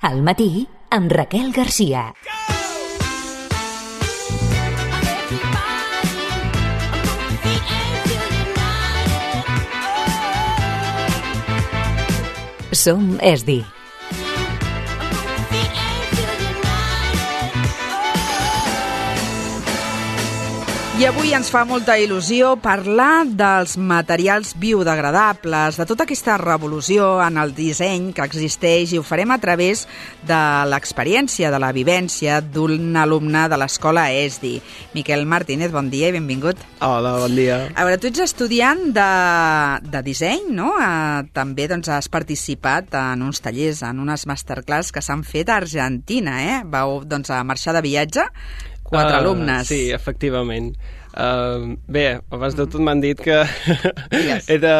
Al matí, amb Raquel Garcia. Som ESDI. I avui ens fa molta il·lusió parlar dels materials biodegradables, de tota aquesta revolució en el disseny que existeix i ho farem a través de l'experiència, de la vivència d'un alumne de l'escola ESDI. Miquel Martínez, bon dia i benvingut. Hola, bon dia. A veure, tu ets estudiant de, de disseny, no? Eh, també doncs, has participat en uns tallers, en unes masterclass que s'han fet a Argentina, eh? Vau doncs, a marxar de viatge quatre uh, alumnes. Sí, efectivament. Uh, bé, abans de tot m'han dit que he de...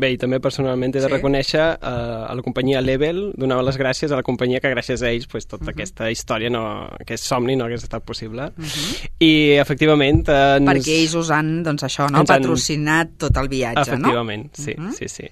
Bé, i també personalment he de sí. reconèixer uh, a la companyia Level, donava les gràcies a la companyia que gràcies a ells pues, tota uh -huh. aquesta història, no, aquest somni no hagués estat possible. Uh -huh. I efectivament... Uh, ens... Perquè ells us han, doncs això, no? patrocinat han... tot el viatge, efectivament, no? sí, uh -huh. sí, sí.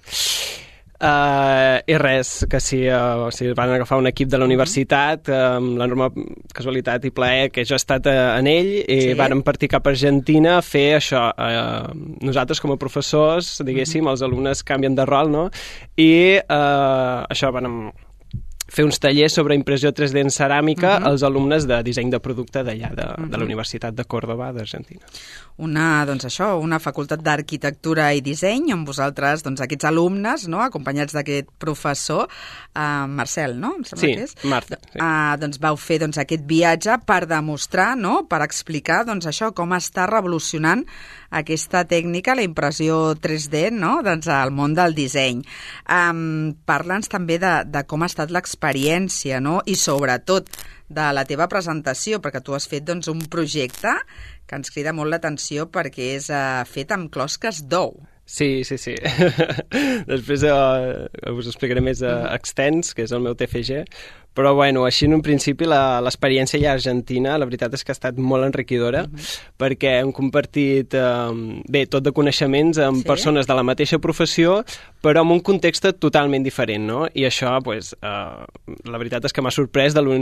Uh, I res, que si, uh, sigui, van agafar un equip de la mhm. universitat uh, amb l'enorme casualitat i plaer que jo he estat uh, en ell i sí. vàrem partir cap a Argentina a fer això. Uh, nosaltres com a professors, diguéssim, -hmm. els alumnes canvien de rol, no? I uh, això, vam fer uns tallers sobre impressió 3D en ceràmica uh -huh. als alumnes de disseny de producte d'allà, de, uh -huh. de la Universitat de Córdoba, d'Argentina. Una, doncs això, una facultat d'arquitectura i disseny, amb vosaltres, doncs, aquests alumnes, no?, acompanyats d'aquest professor, uh, Marcel, no? Em sembla sí, que és. Marta. Sí. Uh, doncs vau fer doncs, aquest viatge per demostrar, no?, per explicar, doncs, això, com està revolucionant aquesta tècnica, la impressió 3D, no?, doncs, al món del disseny. Um, Parla'ns també de, de com ha estat l'experiència experiència, no? I sobretot de la teva presentació, perquè tu has fet doncs, un projecte que ens crida molt l'atenció perquè és uh, fet amb closques d'ou. Sí, sí, sí. Després uh, us explicaré més uh, extens, que és el meu TFG, però, bueno, així en un principi l'experiència allà a Argentina, la veritat és que ha estat molt enriquidora, uh -huh. perquè hem compartit, eh, bé, tot de coneixements amb sí? persones de la mateixa professió, però en un context totalment diferent, no? I això, pues, eh, la veritat és que m'ha sorprès de lo,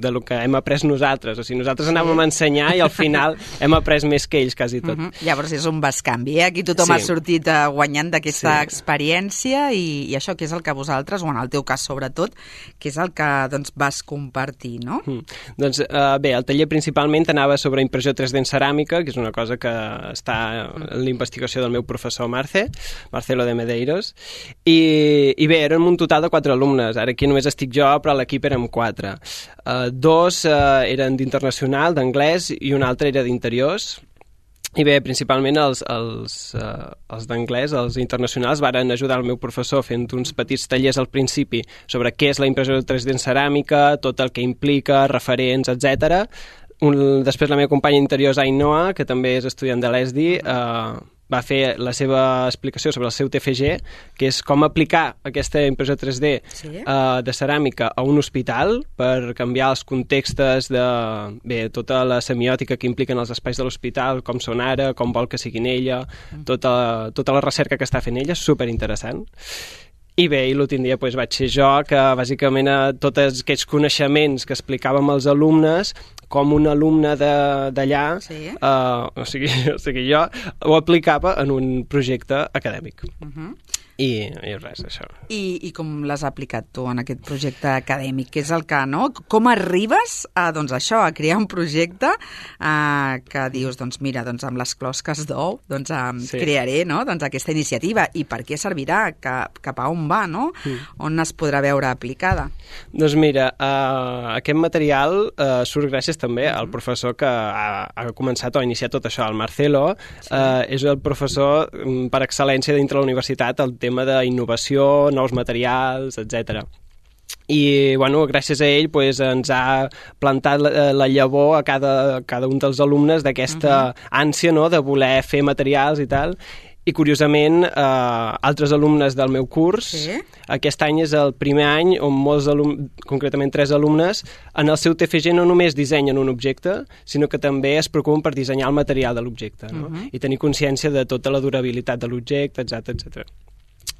de lo que hem après nosaltres. O sigui, nosaltres sí. anàvem a ensenyar i al final hem après més que ells, quasi tot. Uh -huh. Llavors és un bascanvi, eh? Aquí tothom sí. ha sortit uh, guanyant d'aquesta sí. experiència i, i això que és el que vosaltres, o en el teu cas sobretot, que és el que doncs, vas compartir, no? Mm. Doncs uh, bé, el taller principalment anava sobre impressió 3D en ceràmica, que és una cosa que està en l'investigació del meu professor Marce, Marcelo de Medeiros, i, i bé, érem un total de quatre alumnes. Ara aquí només estic jo, però l'equip érem quatre. Uh, dos uh, eren d'internacional, d'anglès, i un altre era d'interiors, i bé, principalment els, els, uh, els d'anglès, els internacionals, varen ajudar el meu professor fent uns petits tallers al principi sobre què és la impressió 3D en ceràmica, tot el que implica, referents, etc. Un, després la meva companya interior, Ainhoa, que també és estudiant de l'ESDI, uh, va fer la seva explicació sobre el seu TFG, que és com aplicar aquesta impressió 3D sí. uh, de ceràmica a un hospital per canviar els contextes de bé, tota la semiòtica que impliquen els espais de l'hospital, com són ara, com vol que siguin ella, mm. tota, tota la recerca que està fent ella, és superinteressant. I bé, i l'últim dia doncs, vaig ser jo que bàsicament a tots aquests coneixements que explicàvem als alumnes com un alumne d'allà, sí. uh, o, sigui, o sigui, jo ho aplicava en un projecte acadèmic. Uh mhm. -huh. I, i res, això. I, I com l'has aplicat tu en aquest projecte acadèmic? Que és el que, no? Com arribes a, doncs, això, a crear un projecte eh, que dius, doncs mira, doncs amb les closques d'ou doncs, eh, sí. crearé no? doncs, aquesta iniciativa i per què servirà, cap, cap a on va, no? Mm. On es podrà veure aplicada? Doncs mira, uh, aquest material uh, surt gràcies també al mm. professor que ha, ha començat o ha iniciat tot això, el Marcelo, sí. uh, és el professor mm, per excel·lència dintre la universitat, el tema d'innovació, nous materials, etc. I, bueno, gràcies a ell pues, ens ha plantat la, la llavor a cada, a cada un dels alumnes d'aquesta uh -huh. ànsia no?, de voler fer materials i tal, i curiosament eh, altres alumnes del meu curs sí? aquest any és el primer any on molts alumnes, concretament tres alumnes en el seu TFG no només dissenyen un objecte sinó que també es preocupen per dissenyar el material de l'objecte no? uh -huh. i tenir consciència de tota la durabilitat de l'objecte, etc etc.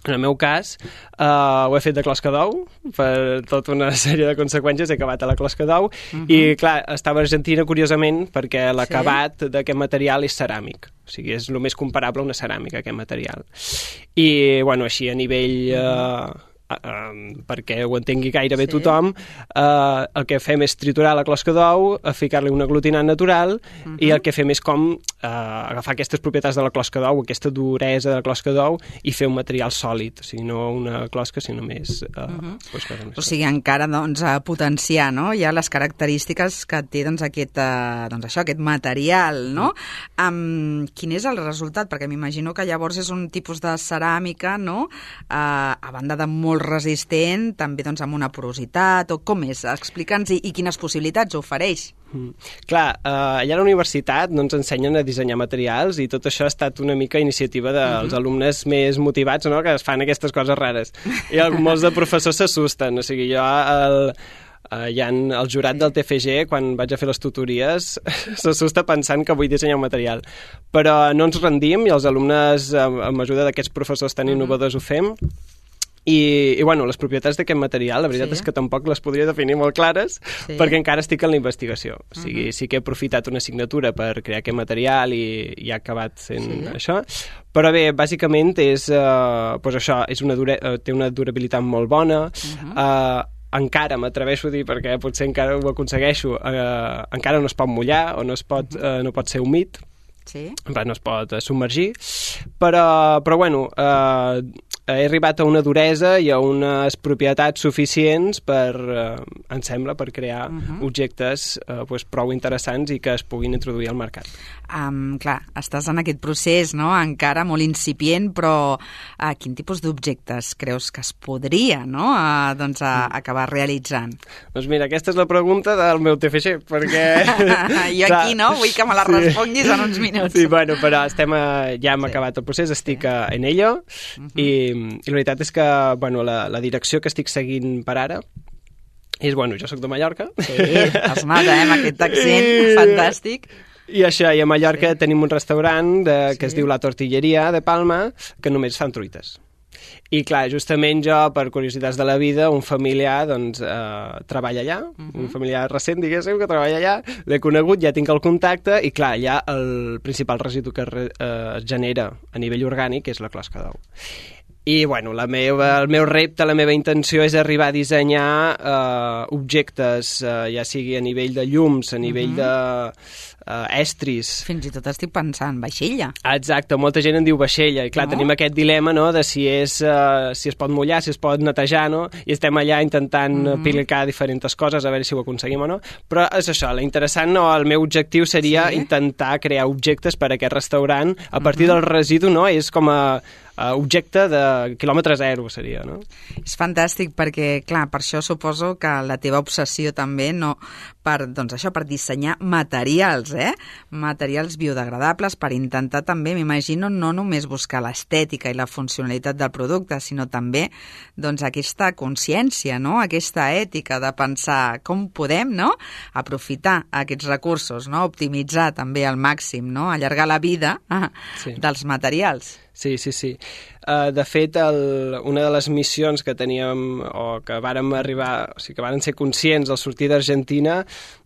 En el meu cas, uh, ho he fet de closca d'ou, per tota una sèrie de conseqüències he acabat a la closca d'ou, uh -huh. i clar, estava a Argentina curiosament perquè l'acabat sí? d'aquest material és ceràmic, o sigui, és el més comparable a una ceràmica, aquest material. I, bueno, així a nivell... Uh, um, perquè ho entengui gairebé sí. tothom, uh, el que fem és triturar la closca d'ou, ficar-li un aglutinant natural, uh -huh. i el que fem és com uh, agafar aquestes propietats de la closca d'ou, aquesta duresa de la closca d'ou, i fer un material sòlid, o sigui, no una closca, sinó més... Uh, uh -huh. pues, més o sigui, encara doncs, a potenciar no? ja les característiques que té doncs, aquest, uh, doncs, això, aquest material, no? Uh -huh. um, quin és el resultat? Perquè m'imagino que llavors és un tipus de ceràmica, no?, uh, a banda de molt molt resistent, també doncs, amb una porositat, o com és? Explica'ns i, i quines possibilitats ofereix. Mm. Clar, eh, allà a la universitat no ens ensenyen a dissenyar materials i tot això ha estat una mica iniciativa dels mhm. -huh. alumnes més motivats no? que es fan aquestes coses rares. I molts de professors s'assusten. O sigui, jo el, Uh, hi ha el jurat del TFG, quan vaig a fer les tutories, s'assusta pensant que vull dissenyar un material. Però no ens rendim i els alumnes, amb ajuda d'aquests professors tan mhm. innovadors, ho fem i, i bueno, les propietats d'aquest material, la veritat sí. és que tampoc les podria definir molt clares, sí. perquè encara estic en la investigació. O sigui, uh -huh. sí que he aprofitat una assignatura per crear aquest material i, i ha acabat sent sí. això, però bé, bàsicament és, uh, pues això, és una dura, uh, té una durabilitat molt bona, uh -huh. uh, encara m'atreveixo a dir, perquè potser encara ho aconsegueixo, uh, encara no es pot mullar o no, es pot, uh, no pot ser humit, Sí. no es pot submergir, però, però bueno, eh, he arribat a una duresa i a unes propietats suficients per, eh, em sembla, per crear uh -huh. objectes eh, pues, prou interessants i que es puguin introduir al mercat. Um, clar, estàs en aquest procés, no?, encara molt incipient, però uh, quin tipus d'objectes creus que es podria, no?, uh, doncs, uh, acabar realitzant? Doncs mira, aquesta és la pregunta del meu TFG, perquè... jo aquí, no?, vull que me la sí. responguis en uns minuts. Sí, bueno, però estem a, ja hem sí. acabat el procés, estic sí. en ello, uh -huh. i i la veritat és que bueno, la, la direcció que estic seguint per ara és, bueno, jo sóc de Mallorca. Sí, es mata, eh, amb aquest accent I... fantàstic. I això, i a Mallorca sí. tenim un restaurant de, que sí. es diu La Tortilleria de Palma, que només fan truites. I clar, justament jo, per curiositats de la vida, un familiar doncs, eh, treballa allà, uh -huh. un familiar recent, diguéssim, que treballa allà, l'he conegut, ja tinc el contacte, i clar, allà el principal residu que eh, es genera a nivell orgànic és la closca d'ou. I bueno, la meva, el meu repte, la meva intenció és arribar a dissenyar eh, objectes, eh, ja sigui a nivell de llums, a nivell uh -huh. de eh, estris. Fins i tot estic pensant, vaixella. Exacte, molta gent en diu vaixella, i clar, no? tenim aquest dilema no, de si, és, uh, si es pot mullar, si es pot netejar, no? i estem allà intentant uh -huh. aplicar diferents coses, a veure si ho aconseguim o no, però és això, l'interessant, no, el meu objectiu seria sí? intentar crear objectes per a aquest restaurant a partir uh -huh. del residu, no? és com a uh, objecte de quilòmetre zero seria, no? És fantàstic perquè, clar, per això suposo que la teva obsessió també no per, doncs això, per dissenyar materials, eh? Materials biodegradables per intentar també, m'imagino, no només buscar l'estètica i la funcionalitat del producte, sinó també doncs aquesta consciència, no? Aquesta ètica de pensar com podem, no? Aprofitar aquests recursos, no? Optimitzar també al màxim, no? Allargar la vida ah, sí. dels materials. Sí, sí, sí. Uh, de fet, el, una de les missions que teníem, o que vàrem arribar, o sigui, que varen ser conscients al sortir d'Argentina,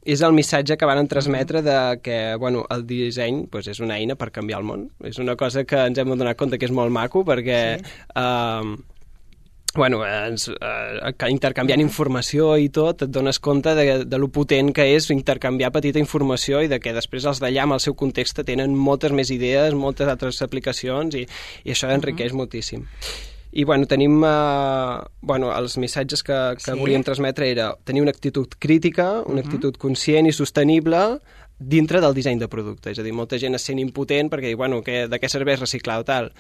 és el missatge que van transmetre de que bueno, el disseny pues, és una eina per canviar el món. És una cosa que ens hem donat compte que és molt maco, perquè... Sí. Uh, bueno, ens, eh, intercanviant informació i tot, et dones compte de, de lo potent que és intercanviar petita informació i de que després els d'allà, amb el seu context, tenen moltes més idees, moltes altres aplicacions i, i això enriqueix uh -huh. moltíssim. I bueno, tenim uh, bueno, els missatges que, que sí. volíem transmetre era tenir una actitud crítica, una uh -huh. actitud conscient i sostenible dintre del disseny de producte. És a dir, molta gent es sent impotent perquè diu, bueno, que, de què serveix reciclar o tal?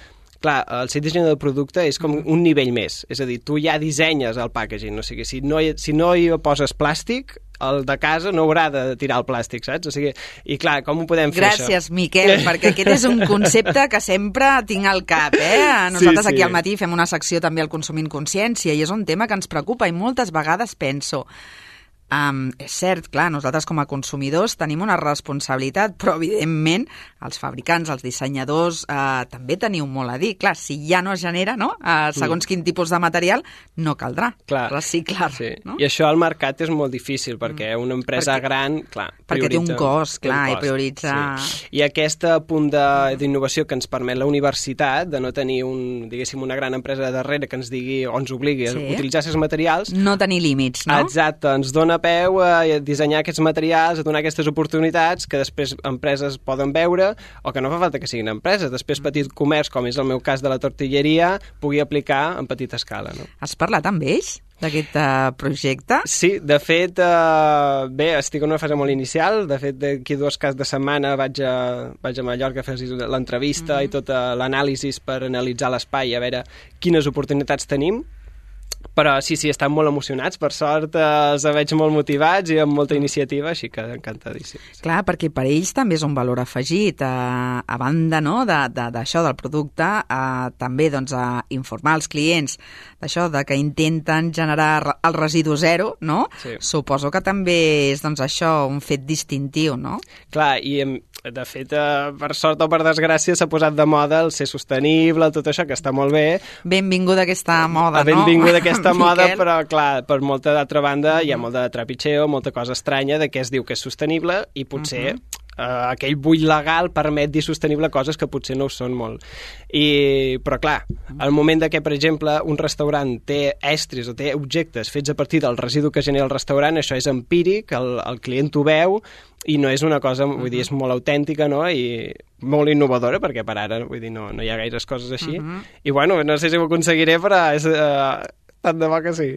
Clar, el ser dissenyador del producte és com un nivell més, és a dir, tu ja dissenyes el packaging, o sigui, si no hi, si no hi poses plàstic, el de casa no haurà de tirar el plàstic, saps? O sigui, i clar, com ho podem fer Gràcies, això? Gràcies, Miquel, perquè aquest és un concepte que sempre tinc al cap, eh? Nosaltres sí, sí. aquí al matí fem una secció també al Consumint Consciència i és un tema que ens preocupa i moltes vegades penso Um, és cert, clar, nosaltres com a consumidors tenim una responsabilitat, però evidentment els fabricants, els dissenyadors, uh, també teniu molt a dir. Clar, si ja no es genera, no? Uh, segons mm. quin tipus de material, no caldrà clar. reciclar. Sí. No? I això al mercat és molt difícil, perquè mm. una empresa perquè, gran, clar, Perquè té un cost, clar, un cost, i prioritza... Sí. I aquest punt d'innovació que ens permet la universitat, de no tenir un, diguéssim, una gran empresa darrere que ens digui o ens obligui sí. a utilitzar aquests materials... No tenir límits, no? Exacte, ens dona dona peu a dissenyar aquests materials, a donar aquestes oportunitats que després empreses poden veure o que no fa falta que siguin empreses. Després petit comerç, com és el meu cas de la tortilleria, pugui aplicar en petita escala. No? Has parlat amb ells? d'aquest uh, projecte? Sí, de fet, uh, bé, estic en una fase molt inicial. De fet, d'aquí dues cas de setmana vaig a, vaig a Mallorca a fer l'entrevista mm -hmm. i tota l'anàlisi per analitzar l'espai, a veure quines oportunitats tenim però sí, sí, estan molt emocionats, per sort eh, els veig molt motivats i amb molta iniciativa, així que encantadíssims. Clar, perquè per ells també és un valor afegit, eh, a banda no, d'això de, de, del producte, eh, també doncs, a informar els clients d'això de que intenten generar el residu zero, no? Sí. Suposo que també és doncs, això un fet distintiu, no? Clar, i de fet, eh, per sort o per desgràcia, s'ha posat de moda el ser sostenible, tot això, que està molt bé. Benvinguda aquesta moda, no? Benvinguda aquesta moda, però, clar, per molta d'altra banda, hi ha molt de trepitxeo, molta cosa estranya de què es diu que és sostenible i potser uh -huh eh, aquell bull legal permet dir sostenible coses que potser no ho són molt. I, però clar, al moment de que, per exemple, un restaurant té estris o té objectes fets a partir del residu que genera el restaurant, això és empíric, el, el client ho veu, i no és una cosa, vull dir, és molt autèntica, no?, i molt innovadora, perquè per ara, vull dir, no, no hi ha gaires coses així. Uh -huh. I bueno, no sé si ho aconseguiré, però és, uh, tant de bo que sí.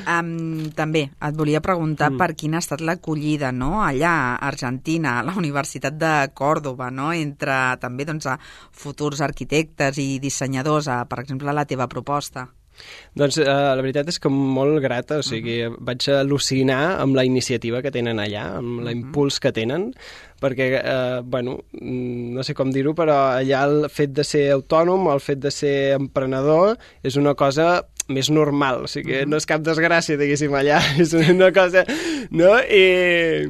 Um, també et volia preguntar mm. per quina ha estat l'acollida no? allà a Argentina, a la Universitat de Còrdoba, no? entre també doncs, a futurs arquitectes i dissenyadors, a, per exemple, la teva proposta. Doncs eh, la veritat és que molt grata, o sigui, uh -huh. vaig al·lucinar amb la iniciativa que tenen allà, amb l'impuls que tenen, perquè, eh, bueno, mm, no sé com dir-ho, però allà el fet de ser autònom, el fet de ser emprenedor, és una cosa més normal, o sigui, uh -huh. no és cap desgràcia, diguéssim, allà, és una cosa... No? I,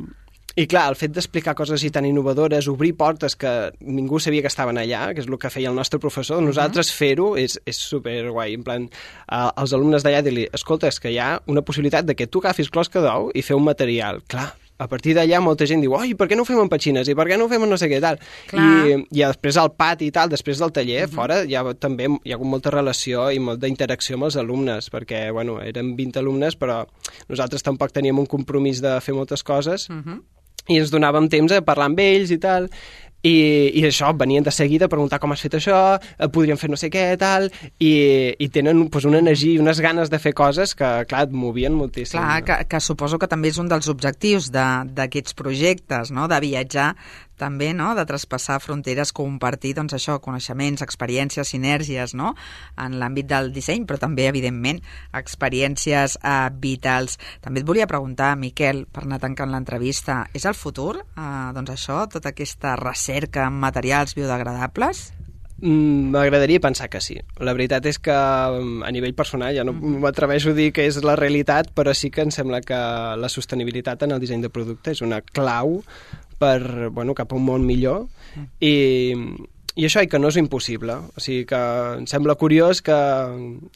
i clar, el fet d'explicar coses així tan innovadores, obrir portes que ningú sabia que estaven allà, que és el que feia el nostre professor, nosaltres uh -huh. fer-ho és, és superguai. En plan, uh, els alumnes d'allà dir-li, escolta, és que hi ha una possibilitat de que tu agafis closca d'ou i fer un material. Clar, a partir d'allà molta gent diu oi, per què no ho fem amb petxines? I per què no ho fem amb no sé què tal? I, I després al pati i tal, després del taller, uh -huh. fora, hi ha, també hi ha hagut molta relació i molta interacció amb els alumnes, perquè, bueno, eren 20 alumnes, però nosaltres tampoc teníem un compromís de fer moltes coses, uh -huh i ens donàvem temps a parlar amb ells i tal, i, i això, venien de seguida a preguntar com has fet això, eh, podríem fer no sé què, tal, i, i tenen pues, una energia i unes ganes de fer coses que, clar, et movien moltíssim. Clar, que, que suposo que també és un dels objectius d'aquests projectes, no?, de viatjar també, no?, de traspassar fronteres, compartir, doncs això, coneixements, experiències, sinergies, no?, en l'àmbit del disseny, però també, evidentment, experiències eh, vitals. També et volia preguntar, Miquel, per anar tancant l'entrevista, és el futur, eh, doncs això, tota aquesta recerca en materials biodegradables? Mm, m'agradaria pensar que sí. La veritat és que mm, a nivell personal ja no mm-hmm. m'atreveixo a dir que és la realitat, però sí que em sembla que la sostenibilitat en el disseny de producte és una clau per, bueno, cap a un món millor mm. i, i això, i que no és impossible. O sigui que em sembla curiós que,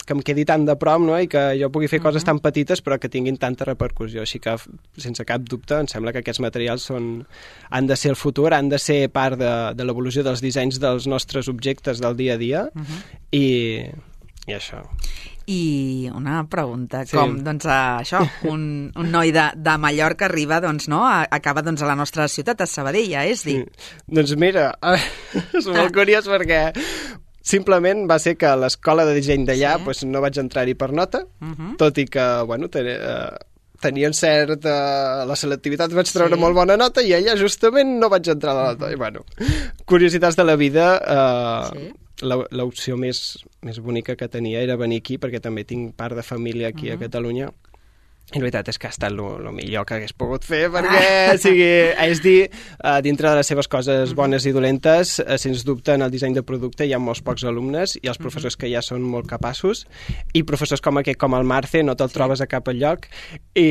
que em quedi tan de prop no? i que jo pugui fer uh -huh. coses tan petites però que tinguin tanta repercussió. Així que, sense cap dubte, em sembla que aquests materials són, han de ser el futur, han de ser part de, de l'evolució dels dissenys dels nostres objectes del dia a dia uh -huh. i, i això. I una pregunta, sí. com doncs, això, un, un noi de, de Mallorca arriba, doncs, no, a, acaba doncs, a la nostra ciutat, a Sabadell, ja és dir. Sí. Doncs mira, és molt curiós perquè simplement va ser que a l'escola de disseny d'allà sí. pues, no vaig entrar-hi per nota, uh mhm. -huh. tot i que, bueno, ten, eh, tenien cert... Eh, la selectivitat vaig treure sí. molt bona nota i allà justament no vaig entrar a la nota. Uh. I, bueno, curiositats de la vida... Eh, sí l'opció més, més bonica que tenia era venir aquí, perquè també tinc part de família aquí uh -huh. a Catalunya, i la veritat és que ha estat el millor que hagués pogut fer, perquè, o sigui, és dir, uh, dintre de les seves coses bones i dolentes, uh, sens dubte en el disseny de producte hi ha molts pocs alumnes i els professors que ja són molt capaços, i professors com aquest, com el Marce, no te'l trobes a cap lloc, i,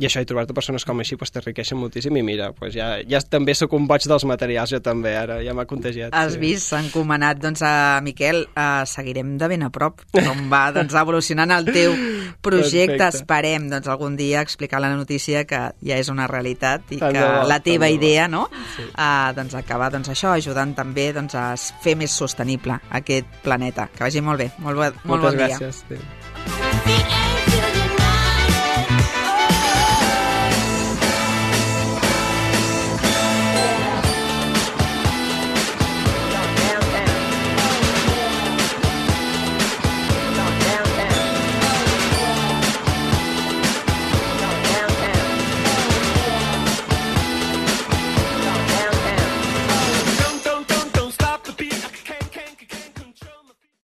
i això, he trobat persones com així, pues, t'enriqueixen moltíssim i mira, pues, ja, ja també sóc un boig dels materials, jo també, ara ja m'ha contagiat. Has sí. vist, s'ha encomanat, doncs, a Miquel, uh, seguirem de ben a prop com va doncs, evolucionant el teu projecte. Perfecte. Esperem, doncs, algun dia explicar la notícia que ja és una realitat i Tant que bo, la teva idea, no?, sí. uh, doncs, acabar, doncs, això, ajudant també doncs, a fer més sostenible aquest planeta. Que vagi molt bé, molt, bo, molt Moltes bon dia. gràcies. Sí. The